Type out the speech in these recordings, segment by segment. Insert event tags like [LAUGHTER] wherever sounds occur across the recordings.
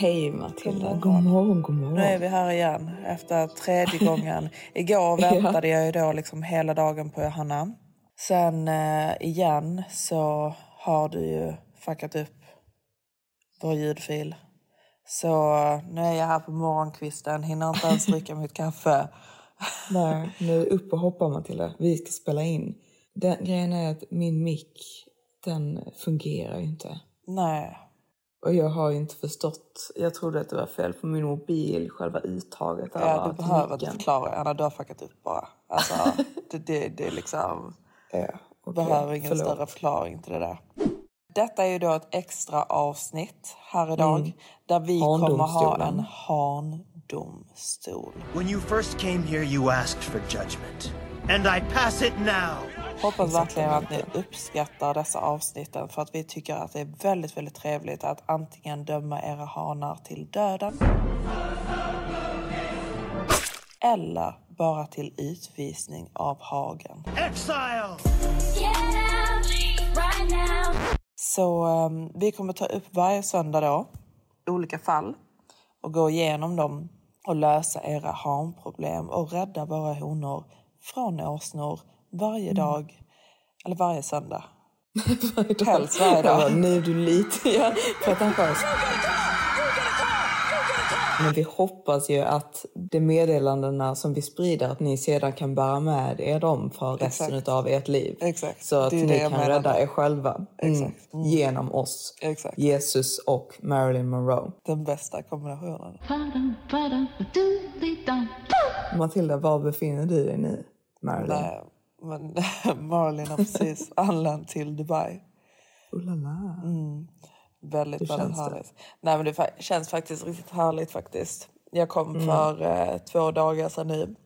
Hej Matilda, God god morgon. god morgon. Nu är vi här igen efter tredje [LAUGHS] gången. Igår väntade jag ju då liksom hela dagen på Johanna. Sen eh, igen så har du ju fuckat upp vår ljudfil. Så eh, nu är jag här på morgonkvisten, hinner inte ens [LAUGHS] dricka mitt kaffe. [LAUGHS] Nej, nu upp och hoppa Matilda. Vi ska spela in. Den grejen är att min mick, den fungerar ju inte. Nej, Och jag har inte förstått. Jag trodde att det var fel på min mobil, själva uttaget ja, du behöver inte förklara. Anna, du har fuckat upp bara. Alltså, [LAUGHS] det, det, det är liksom... Ja, okej, behöver ingen förlåt. större förklaring till det där. Detta är ju då ett extra avsnitt här idag där vi kommer ha en handomstol. When you first came here, you asked for judgment. And I pass it now. Hoppas verkligen att ni uppskattar dessa avsnitten för att vi tycker att det är väldigt, väldigt trevligt att antingen döma era hanar till döden eller bara till utvisning av hagen. Exile! Så ehm, vi kommer ta upp varje söndag då, olika fall och gå igenom dem och lösa era hanproblem och rädda våra honor från åsnor varje dag, eller varje söndag. [LAUGHS] Helst varje Jag bara, dag. nu är du lite [LAUGHS] ja, pretentiös. Men vi hoppas ju att de meddelandena som vi sprider, att ni sedan kan bära med er dem för resten Exakt. av ert liv. Exakt. Så att ni kan menar. rädda er själva. Mm. Exakt. Mm. Genom oss. Exakt. Jesus och Marilyn Monroe. Den bästa kombinationen. Matilda, var befinner du dig nu? Marilyn? Nej, men [LAUGHS] Marlin har precis [LAUGHS] anlänt till Dubai. Oh la la. Väldigt, Hur väldigt känns det? härligt. Nej, men det fa- känns faktiskt riktigt härligt faktiskt. Jag kom för eh, två dagar sedan nu.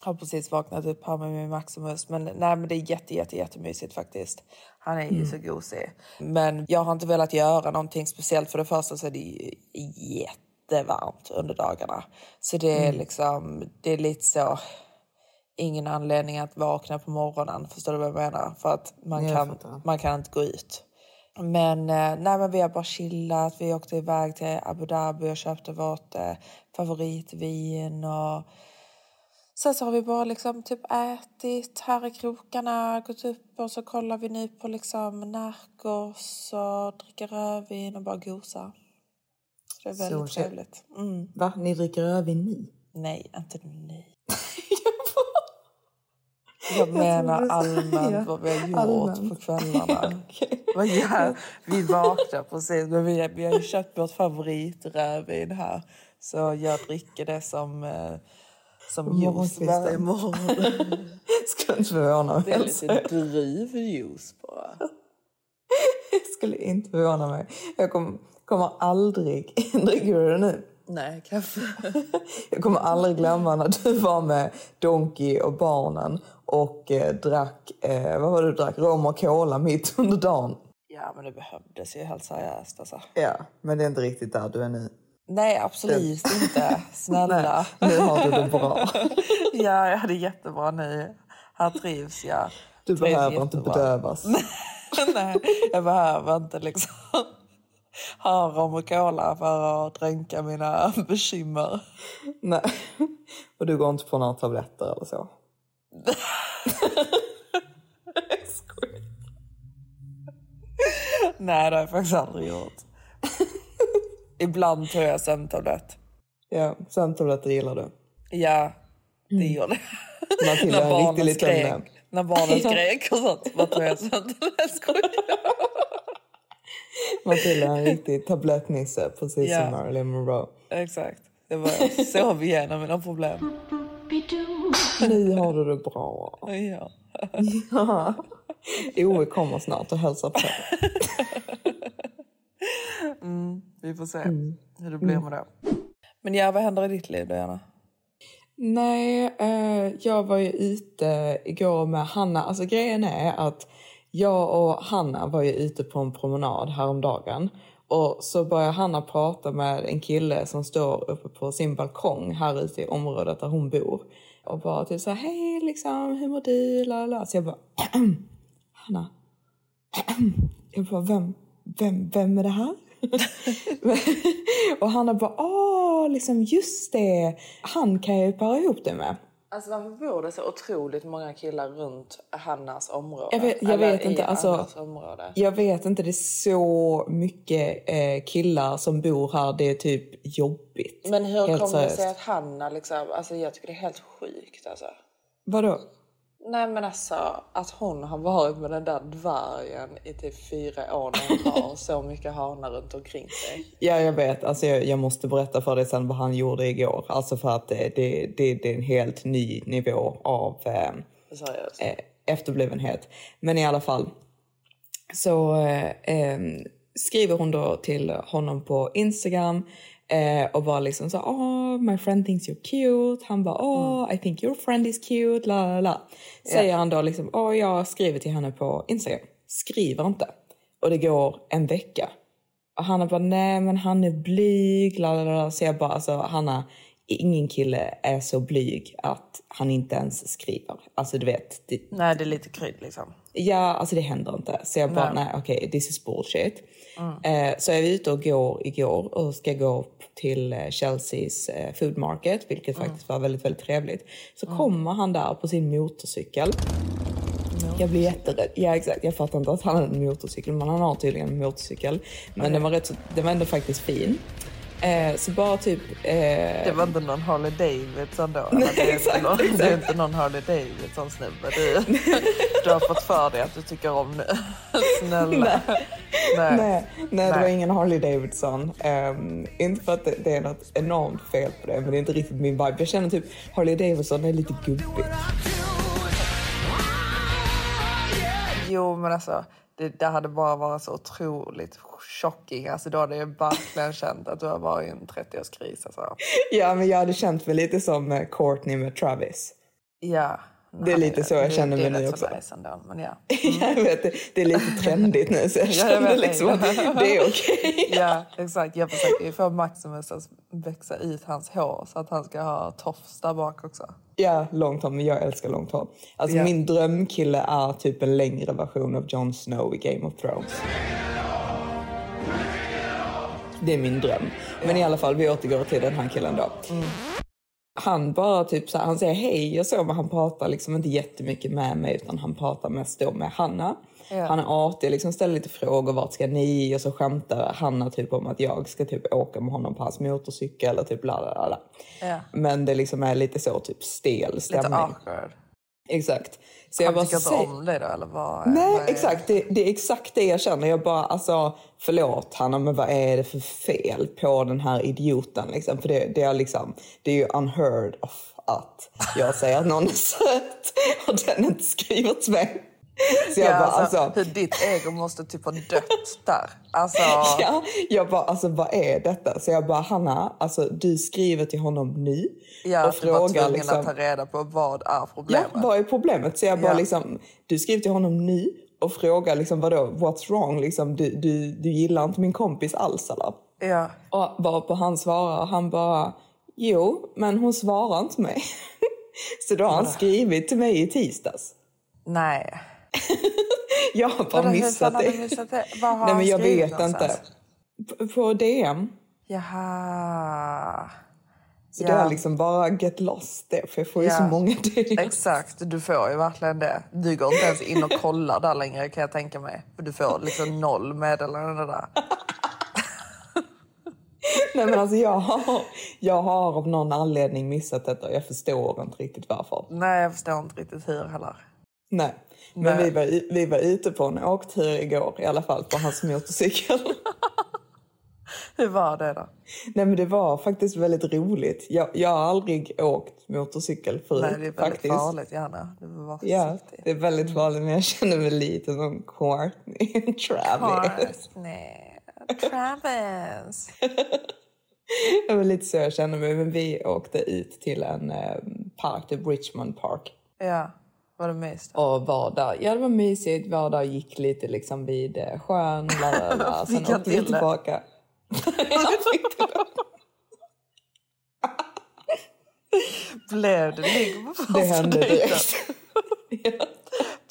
Har precis vaknat upp här med min Maximus. Men nej, men det är jätte, jätte, jättemysigt faktiskt. Han är ju så gosig. Men jag har inte velat göra någonting speciellt. För det första så är det jättevarmt under dagarna. Så det är liksom, det är lite så ingen anledning att vakna på morgonen. Förstår du vad jag menar? För att man, Jag kan, fattar. man kan inte gå ut. Men, eh, nej, men vi har bara chillat. Vi åkte iväg till Abu Dhabi och köpte vårt eh, favoritvin. Och... Sen så har vi bara liksom typ ätit här i krokarna, gått upp och så kollar vi nu på liksom Narcos och dricker rödvin och bara gosar. Så det är väldigt Så trevligt. Mm. Va? Ni dricker rödvin nu? Nej, inte nej. Jag menar allmänt Ja, vad vi har gjort allmänt. på kvällarna. [LAUGHS] Okej. Vad gör- Vi vaknar precis, men vi, vi har ju köpt vårt favoritrödvin här. Så jag dricker det som, eh, som juice varje morgon. [LAUGHS] Skulle inte förvåna Det är mig. lite druvjuice bara. Jag [LAUGHS] skulle inte förvåna mig. Jag kom, kommer aldrig... Dricker du det nu? Nej, kaffe. [LAUGHS] Jag kommer aldrig glömma när du var med Donkey och barnen och eh, drack, eh, vad var det du drack? Rom och cola mitt under dagen. Ja, men det behövdes ju helt seriöst alltså. Ja, men det är inte riktigt där du är nu. Nej, absolut inte. [LAUGHS] Snälla. Nu har du det bra. [LAUGHS] Ja, jag hade jättebra nu. Här trivs jag. Du Trivs behöver inte jättebra. bedövas. Nej, jag behöver inte liksom ha rom och cola för att dränka mina [LAUGHS] bekymmer. Nej. Och du går inte på några tabletter eller så? Jag [LAUGHS] skojar. Nej, det har jag faktiskt aldrig gjort. Ibland tar jag sömntablett. Ja, sömntabletter gillar du. Ja, det gör det. Matilda [LAUGHS] är en riktig liten... När barnen skrek och sånt. Vad tog jag sömntablett? Skojar. Matilda är en [LAUGHS] riktig tablettnisse, precis Ja. som Marilyn Monroe. Exakt. Det var sov igenom mina problem. [LAUGHS] Nu har du det bra. Ja. [LAUGHS] Ja. Ove kommer snart och hälsar på. Vi får se hur det blir med det. Men ja, vad händer i ditt liv, Diana? Nej, eh, jag var ju ute igår med Hanna. Alltså grejen är att jag och Hanna var ju ute på en promenad häromdagen. Och så börjar Hanna prata med en kille som står uppe på sin balkong här ute i området där hon bor. Och bara typ så här, hej liksom, hur mår du? Lala. Så jag bara, [CLEARS THROAT] Hanna, [CLEARS THROAT] jag bara, vem, vem, vem är det här? [LAUGHS] och Hanna bara, åh, liksom just det, han kan jag ju para ihop det med. Alltså varför bor det så otroligt många killar runt Hannas område? Jag vet- jag vet inte, alltså-? Jag vet inte, det är så mycket eh, killar som bor här, det är typ jobbigt. Men hur kommer det sig att Hanna liksom... Alltså jag tycker det är helt sjukt alltså. Vadå? Nej men alltså att hon har varit med den där dvärgen i typ fyra år när hon har så mycket hanar runt omkring sig. Ja, jag vet. Alltså, jag, jag måste berätta för dig sen vad han gjorde igår. Alltså för att det, det, det, det är en helt ny nivå av eh, eh, efterblivenhet. Men i alla fall så eh, eh, skriver hon då till honom på Instagram eh, och bara liksom så oh my friend thinks you're cute. Han bara oh I think your friend is cute. La, la, la. Säger han då liksom oh jag skriver till henne på Instagram. Skriver inte. Och det går en vecka. Och Hanna bara, nej men han är blyg. La, la, la. Så jag bara, alltså Hanna, ingen kille är så blyg att han inte ens skriver. Alltså du vet, det, Nej det är lite krydd liksom. ja alltså det händer inte. Så jag bara, nej okej, this is bullshit. Eh, så jag var ute och går igår och ska gå upp till eh, Chelseas eh, food market, vilket faktiskt var väldigt, väldigt trevligt. Så kommer han där på sin motorcykel. Jag blir jätterädd. Ja exakt, jag fattar inte att han har en motorcykel men han har tydligen en motorcykel. Men den var, rätt så, den var ändå faktiskt fin. Eh, så bara typ... Eh, Det var inte någon Harley Davidson då? det, är exakt, inte någon, exakt. det är inte någon Harley Davidson snubbe du, du har fått för dig att du tycker om nu. [LAUGHS] Snälla. Nej. Nej, nej, det Nej. var ingen Harley Davidson. Ehm, inte för att det, det är något enormt fel på det, men det är inte riktigt min vibe. Jag känner typ Harley Davidson är lite gubbigt. Jo men alltså det, det hade bara varit så otroligt shocking. Alltså då hade jag verkligen känt att du har varit i en 30-årskris. Alltså. [LAUGHS] Ja, men jag hade känt mig lite som eh, Courtney med Travis. Ja. Det är lite så jag det, känner mig det är nu också. Så nice ändå, men [LAUGHS] ja. jag vet, det, det är lite trendigt nu så jag [LAUGHS] Ja, känner det. liksom att det är okej. ja exakt. Jag försöker ju få Maximus att växa ut hans hår så att han ska ha tofs där bak också. Ja, långt hår, men jag älskar långt hår. Alltså Ja. min drömkille är typ en längre version av Jon Snow i Game of Thrones. Det är min dröm. Men i alla fall, vi återgår till den här killen då. Han bara typ så här, han säger hej och så, men han pratar liksom inte jättemycket med mig utan han pratar mest då med Hanna. Han är artig, liksom ställer lite frågor, vart ska ni? Och så skämtar Hanna typ om att jag ska typ åka med honom på hans motorcykel och typ la la la, la. Ja. Men det liksom är lite så typ stel Lite stämning. awkward. Exakt. Så jag Han bara tycker inte om dig då eller vad? Nej, vad är- exakt. Det, det är exakt det jag känner. Jag bara, alltså, förlåt Hanna, men vad är det för fel på den här idioten? Liksom? För det, det, är liksom, det är ju unheard of att jag säger att någon är söt och den inte skriver till mig. [LAUGHS] Så jag Ja, bara, alltså, alltså, hur ditt ego måste typ ha dött där. Alltså, [LAUGHS] ja, jag bara, alltså vad är detta? Så jag bara, Hanna, alltså du skriver till honom nu ja, och frågar liksom. att ta reda på vad är Ja, problemet. vad är problemet? Så jag bara Ja. liksom, du skriver till honom nu och frågar liksom vadå, what's wrong? Liksom, du, du, du gillar inte min kompis alls eller? Ja. Och bara på han svarar, han bara, jo, men hon svarar inte mig. [LAUGHS] Så då har han skrivit till mig i tisdags. Nej. Jag har bara missat har det. missat det? Vad har Nej han men jag vet någonstans? inte. På DM. Jaha. Så det är liksom bara get lost det, för jag får ju Ja. så många DM. Exakt, du får ju verkligen det. Du går inte ens in och kollar där längre kan jag tänka mig. För du får liksom noll meddelanden där. Nej men alltså jag har, jag har av någon anledning missat detta. Jag förstår inte riktigt varför. Nej, jag förstår inte riktigt hur heller. Nej. Men Nej. vi var, vi var ute på en åktur igår i alla fall på hans motorcykel. [LAUGHS] Hur var det då? Nej men det var faktiskt väldigt roligt. Jag, jag har aldrig åkt motorcykel förut Nej, det är väldigt faktiskt. farligt, Janne. Du vara Ja, det är väldigt farligt men jag känner mig lite som Courtney [LAUGHS] Travis. Nej, Travis. [LAUGHS] Det var lite så jag kände mig. Men vi åkte ut till en eh, park, typ Richmond Park. Ja, var det mys då? Och var där. Ja, det var mysigt. Var där gick lite liksom vid eh, sjön. La, la, la. [LAUGHS] Sen åkte vi tillbaka. [LAUGHS] [LAUGHS] Blev det ligg på första Det hände direkt.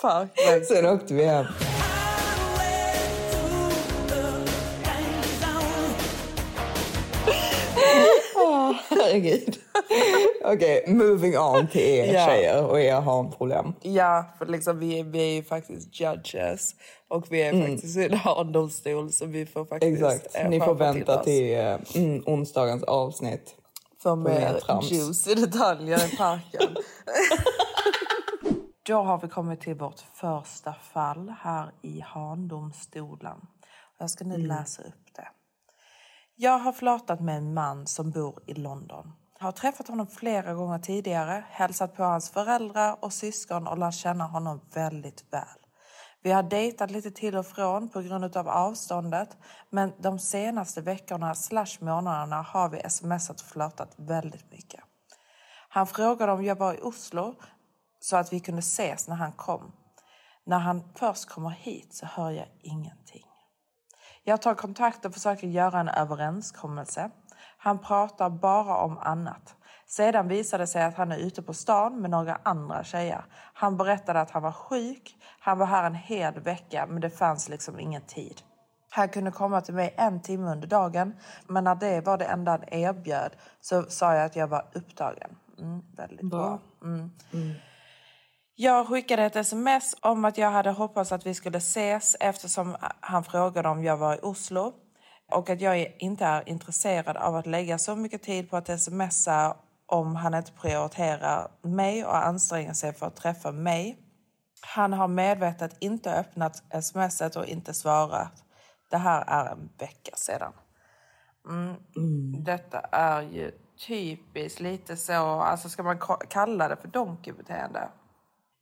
ja. Sen åkte vi hem. Herregud. [LAUGHS] Okej, moving on till er Ja. tjejer och er har en problem. Ja, för liksom vi, är, vi är ju faktiskt judges och vi är faktiskt i en domstol så vi får faktiskt... Mm. Exakt. eh, Ni får vänta oss till eh, mm, onsdagens avsnitt. för mer juicy detaljer i parken. [LAUGHS] Då har vi kommit till vårt första fall här i Handomstolen. Jag ska nu läsa upp det. Jag har flörtat med en man som bor i London. Jag har träffat honom flera gånger tidigare, hälsat på hans föräldrar och syskon och lärt känna honom väldigt väl. Vi har dejtat lite till och från på grund av avståndet men de senaste veckorna slash månaderna har vi smsat och flörtat väldigt mycket. Han frågade om jag var i Oslo så att vi kunde ses när han kom. När han först kommer hit så hör jag ingenting. Jag tar kontakt och försöker göra en överenskommelse. Han pratar bara om annat. Sedan visade det sig att han är ute på stan med några andra tjejer. Han berättade att han var sjuk. Han var här en hel vecka men det fanns liksom ingen tid. Han kunde komma till mig en timme under dagen men när det var det enda han erbjöd så sa jag att jag var upptagen. Mm, väldigt bra. Mm. Jag skickade ett sms om att jag hade hoppats att vi skulle ses eftersom han frågade om jag var i Oslo och att jag inte är intresserad av att lägga så mycket tid på att smsa om han inte prioriterar mig och anstränger sig för att träffa mig. Han har medvetet inte öppnat smset och inte svarat. Det här är en vecka sedan. Mm. Detta är ju typiskt lite så, alltså ska man ka- kalla det för donkeybeteende?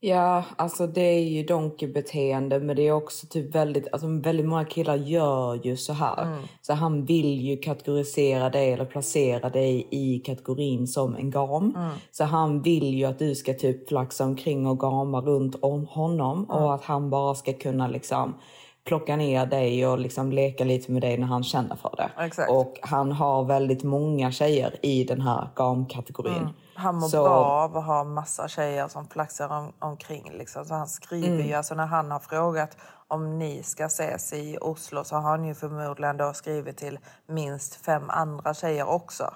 Ja, alltså det är ju donkeybeteende men det är också typ väldigt, alltså väldigt många killar gör ju så här. Mm. Så han vill ju kategorisera dig eller placera dig i kategorin som en gam. Mm. Så han vill ju att du ska typ flaxa omkring och gama runt om honom och att han bara ska kunna liksom plocka ner dig och liksom leka lite med dig när han känner för det. Exakt. Och han har väldigt många tjejer i den här gamkategorin. Han mår Så- bra av att ha massa tjejer som flaxar om, omkring. Liksom. Så han skriver ju, alltså när han har frågat om ni ska ses i Oslo så har han ju förmodligen då skrivit till minst fem andra tjejer också.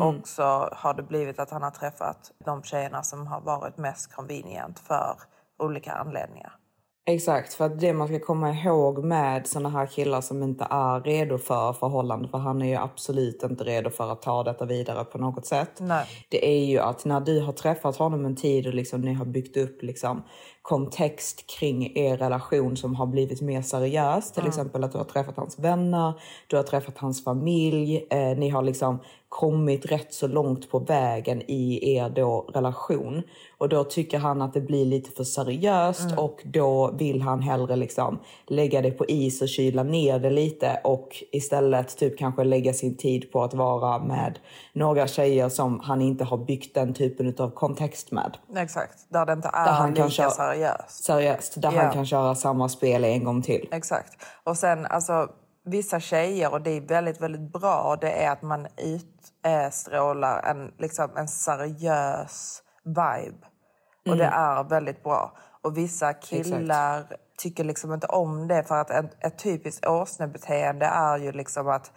Och så har det blivit att han har träffat de tjejerna som har varit mest convenient för olika anledningar. Exakt, för att det man ska komma ihåg med såna här killar som inte är redo för förhållande, för han är ju absolut inte redo för att ta detta vidare på något sätt. Nej. Det är ju att när du har träffat honom en tid och liksom ni har byggt upp liksom kontext kring er relation som har blivit mer seriös, till exempel att du har träffat hans vänner, du har träffat hans familj, eh, ni har liksom kommit rätt så långt på vägen i er då relation. Och då tycker han att det blir lite för seriöst och då vill han hellre liksom lägga det på is och kyla ner det lite och istället typ kanske lägga sin tid på att vara med några tjejer som han inte har byggt den typen av kontext med. Exakt, där det inte är Där han lika kan köra- seriöst. Seriöst, där Ja. han kan köra samma spel en gång till. Exakt. Och sen alltså vissa tjejer, och det är väldigt, väldigt bra, det är att man utstrålar en, liksom, en seriös vibe. Och det är väldigt bra. Och vissa killar tycker liksom inte om det för att ett, ett typiskt åsnebeteende är ju liksom att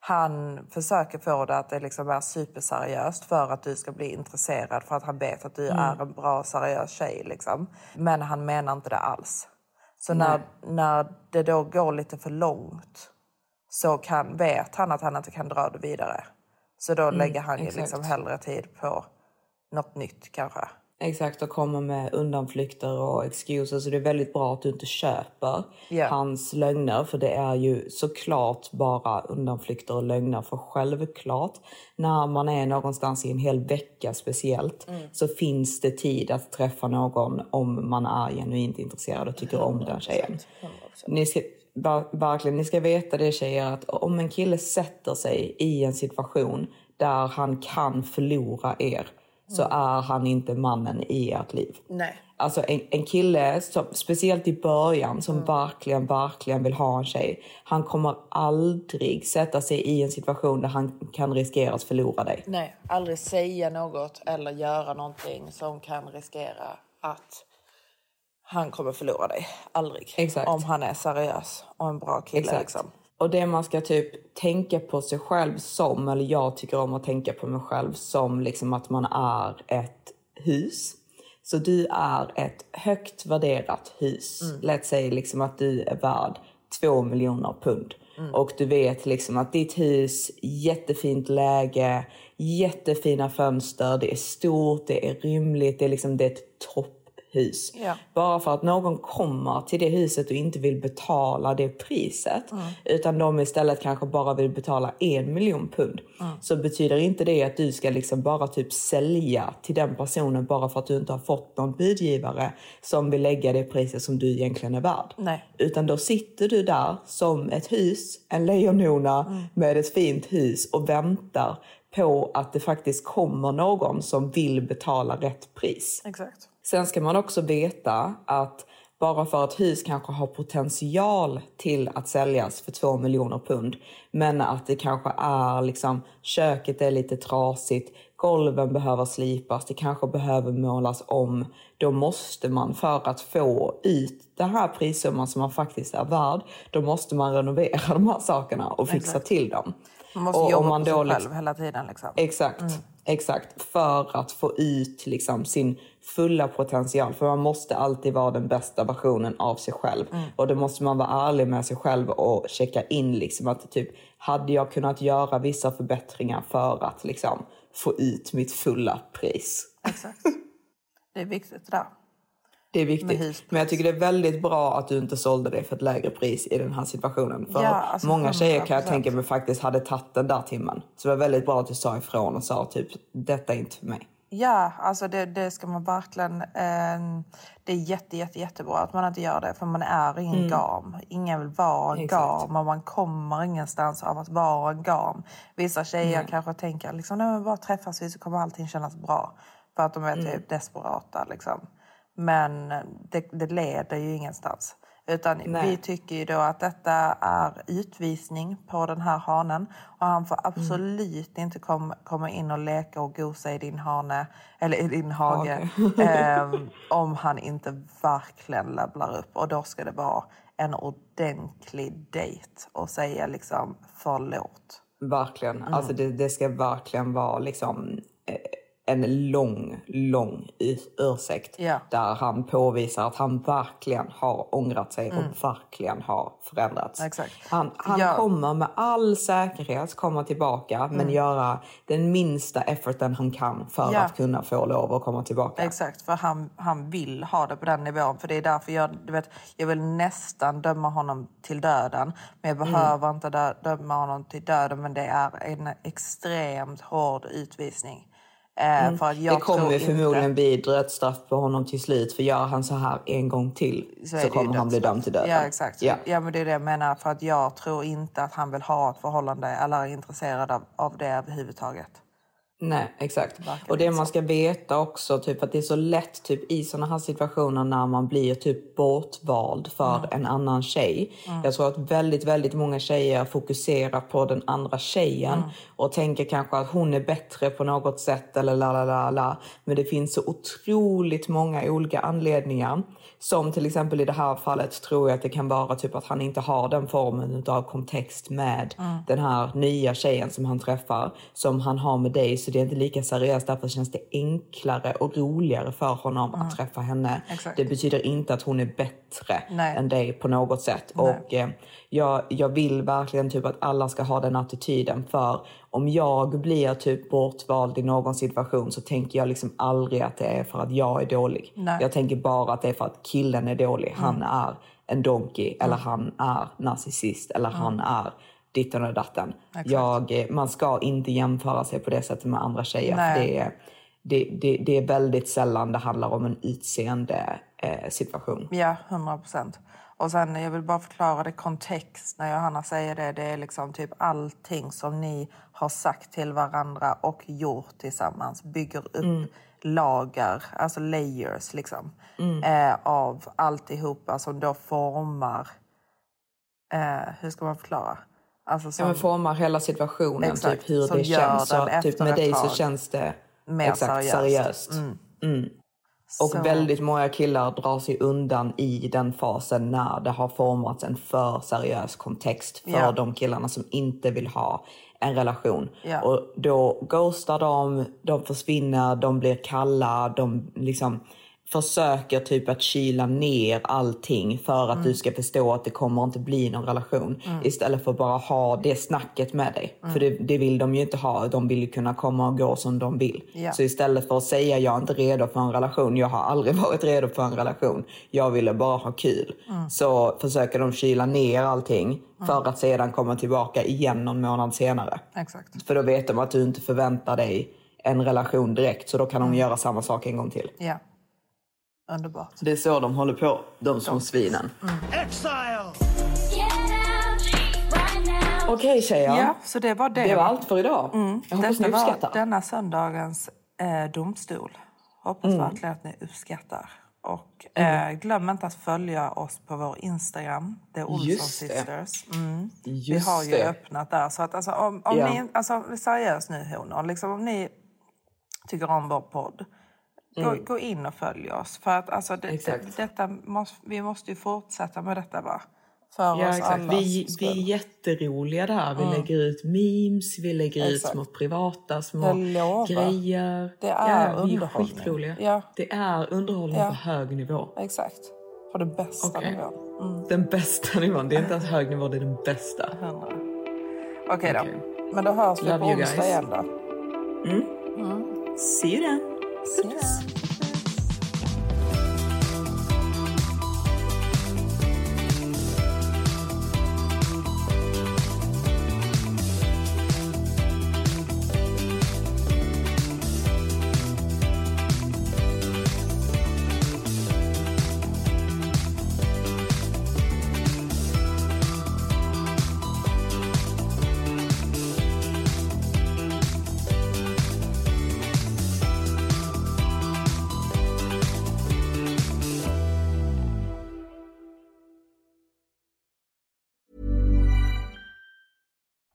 han försöker få det att det liksom är superseriöst för att du ska bli intresserad för att han vet att du är en bra seriös tjej. Liksom. Men han menar inte det alls. Så när, när det då går lite för långt så kan, vet han att han inte kan dra det vidare. Så då lägger han ju exakt. liksom hellre tid på något nytt kanske. Exakt, och kommer med undanflykter och excuser. Så det är väldigt bra att du inte köper Ja. hans lögner. För det är ju såklart bara undanflykter och lögner. För självklart, när man är någonstans i en hel vecka speciellt, så finns det tid att träffa någon om man är genuint intresserad och tycker om den tjejen. Ni ska, ver- verkligen, ni ska veta det tjejer, att om en kille sätter sig i en situation där han kan förlora er, så är han inte mannen i ert liv. Nej. Alltså en, en kille, som, speciellt i början, som verkligen, verkligen vill ha en tjej. Han kommer aldrig sätta sig i en situation där han kan riskera att förlora dig. Nej, aldrig säga något eller göra någonting som kan riskera att han kommer förlora dig. Aldrig. Exakt. Om han är seriös och en bra kille. Exakt. Liksom. Och det man ska typ tänka på sig själv som, eller jag tycker om att tänka på mig själv som liksom att man är ett hus. Så du är ett högt värderat hus. Låt säga liksom att du är värd två miljoner pund. Och du vet liksom att ditt hus, jättefint läge, jättefina fönster, det är stort, det är rymligt, det är liksom det är ett topphus. Ja. Bara för att någon kommer till det huset och inte vill betala det priset utan de istället kanske bara vill betala en miljon pund så betyder inte det att du ska liksom bara typ sälja till den personen bara för att du inte har fått någon budgivare som vill lägga det priset som du egentligen är värd. Nej. Utan då sitter du där som ett hus, en lejonhona med ett fint hus och väntar på att det faktiskt kommer någon som vill betala rätt pris. Exakt. Sen ska man också veta att bara för att hus kanske har potential till att säljas för två miljoner pund men att det kanske är liksom köket är lite trasigt, golven behöver slipas, det kanske behöver målas om. Då måste man för att få ut den här prissumman som man faktiskt är värd, då måste man renovera [LAUGHS] de här sakerna och fixa Exakt. till dem. Man måste Och jobba man på sig liksom- själv hela tiden. Liksom. Exakt, exakt. För att få ut liksom sin fulla potential. För man måste alltid vara den bästa versionen av sig själv. Och då måste man vara ärlig med sig själv och checka in liksom att typ, hade jag kunnat göra vissa förbättringar för att liksom få ut mitt fulla pris? Exakt. Det är viktigt det där. Det är viktigt. Men jag tycker det är väldigt bra att du inte sålde det för ett lägre pris i den här situationen. För Ja, alltså många tjejer kan jag 100%. tänka mig faktiskt hade tagit den där timmen. Så det var väldigt bra att du sa ifrån och sa typ detta är inte för mig. Ja, alltså det, det ska man verkligen... Eh, det är jätte, jätte, jättebra att man inte gör det för man är ingen gam. Ingen vill vara en Mm. Gam och man kommer ingenstans av att vara en gam. Vissa tjejer kanske tänker liksom, nej men bara träffas vi så kommer allting kännas bra. För att de är Mm. typ desperata liksom. Men det, det leder ju ingenstans. Utan Nej. vi tycker ju då att detta är utvisning på den här hanen. Och han får absolut inte kom, komma in och leka och gosa i din hane, eller i din hage. [LAUGHS] ehm, [LAUGHS] om han inte verkligen levlar upp. Och då ska det vara en ordentlig dejt och säga liksom förlåt. Verkligen. Mm. Alltså det, det ska verkligen vara liksom eh, en lång, lång ur- ursäkt. Ja. Där han påvisar att han verkligen har ångrat sig och verkligen har förändrats. Mm. Exakt. Han, han Ja. kommer med all säkerhet komma tillbaka men göra den minsta efforten han kan för Mm. Ja. att kunna få lov att komma tillbaka. Exakt, för han, han vill ha det på den nivån. För det är därför jag, du vet, jag vill nästan döma honom till döden. Men jag Mm. behöver inte dö, döma honom till döden. Men det är en extremt hård utvisning. Mm. det kommer ju inte- förmodligen bli dödsstraff på honom till slut. För gör han så här en gång till så, ju kommer han bli dömd till döden. Ja, exakt. Ja. Ja. men det är det jag menar. För att jag tror inte att han vill ha ett förhållande eller är intresserad av, av det överhuvudtaget. Nej, exakt. Och det man ska veta också, typ att det är så lätt typ i såna här situationer när man blir typ bortvald för Mm. en annan tjej. Jag tror att väldigt, väldigt många tjejer fokuserar på den andra tjejen Mm. och tänker kanske att hon är bättre på något sätt eller la la la la. Men det finns så otroligt många olika anledningar. Som till exempel i det här fallet tror jag att det kan vara typ att han inte har den formen av kontext med Mm. den här nya tjejen som han träffar som han har med dig. Så det är inte lika seriöst. Därför känns det enklare och roligare för honom att träffa henne. Mm. Exakt. Det betyder inte att hon är bättre Nej. än dig på något sätt. Och eh, jag, jag vill verkligen typ att alla ska ha den attityden. För om jag blir typ bortvald i någon situation så tänker jag liksom aldrig att det är för att jag är dålig. Nej. Jag tänker bara att det är för att killen är dålig. Han Mm. är en donkey eller han är narcissist eller han är ditten och datten. Jag, eh, man ska inte jämföra sig på det sättet med andra tjejer. Nej. det, är, det, det, det är väldigt sällan det handlar om en utseende eh, situation. Ja, 100 procent. Och sen, jag vill bara förklara det kontext när Johanna säger det. Det är liksom typ allting som ni har sagt till varandra och gjort tillsammans bygger upp lager, alltså layers liksom, eh, av alltihopa som då formar, eh, hur ska man förklara? Alltså Ja, som men formar hela situationen, Exakt, typ hur det känns. Så, typ med dig så känns det mer exakt seriöst. seriöst. Mm. Och Så- väldigt många killar drar sig undan i den fasen när det har formats en för seriös kontext för Ja. de killarna som inte vill ha en relation. Ja. Och då ghostar de, de försvinner, de blir kalla, de liksom försöker typ att kyla ner allting för att Mm. du ska förstå att det kommer inte bli någon relation. Istället för att bara ha det snacket med dig. Mm. För det, det vill de ju inte ha. De vill ju kunna komma och gå som de vill. Ja. Så istället för att säga jag är inte redo för en relation, jag har aldrig [LAUGHS] varit redo för en relation, jag ville bara ha kul. Mm. Så försöker de kyla ner allting för att sedan komma tillbaka igen någon månad senare. Exakt. För då vet de att du inte förväntar dig en relation direkt, så då kan Mm. de göra samma sak en gång till. Ja. Underbart. Det är så de håller på, de små svinen. Exile! Okej tjejer, Ja, så det var det. det var allt för idag. Jag hoppas Detta ni var uppskattar. denna söndagens eh, domstol. Hoppas Mm. verkligen att ni uppskattar. Och eh, glöm inte att följa oss på vår Instagram. Det är Olsson. Sisters. Mm. Vi har ju det. öppnat där. Så att alltså, om, om Ja. ni, alltså seriöst nu honor, liksom, om ni tycker om vår podd. Gå, gå in och följ oss. För att alltså, det, Mm. Det, detta måste, vi måste ju fortsätta med detta va? För Ja, oss exakt. Vi, skull. vi är jätteroliga där. Vi lägger ut memes, vi lägger ut Exakt. små privata små grejer. Det är ja, vi är underhållning. skitroliga. Ja. Det är underhållning Ja. på hög nivå. Exakt. På den bästa Okej. nivån. Den bästa nivån. Det är inte ens hög nivå, det är den bästa. Okej då. Okej. Men då hörs vi Love på onsdag igen då. See you then. Ses.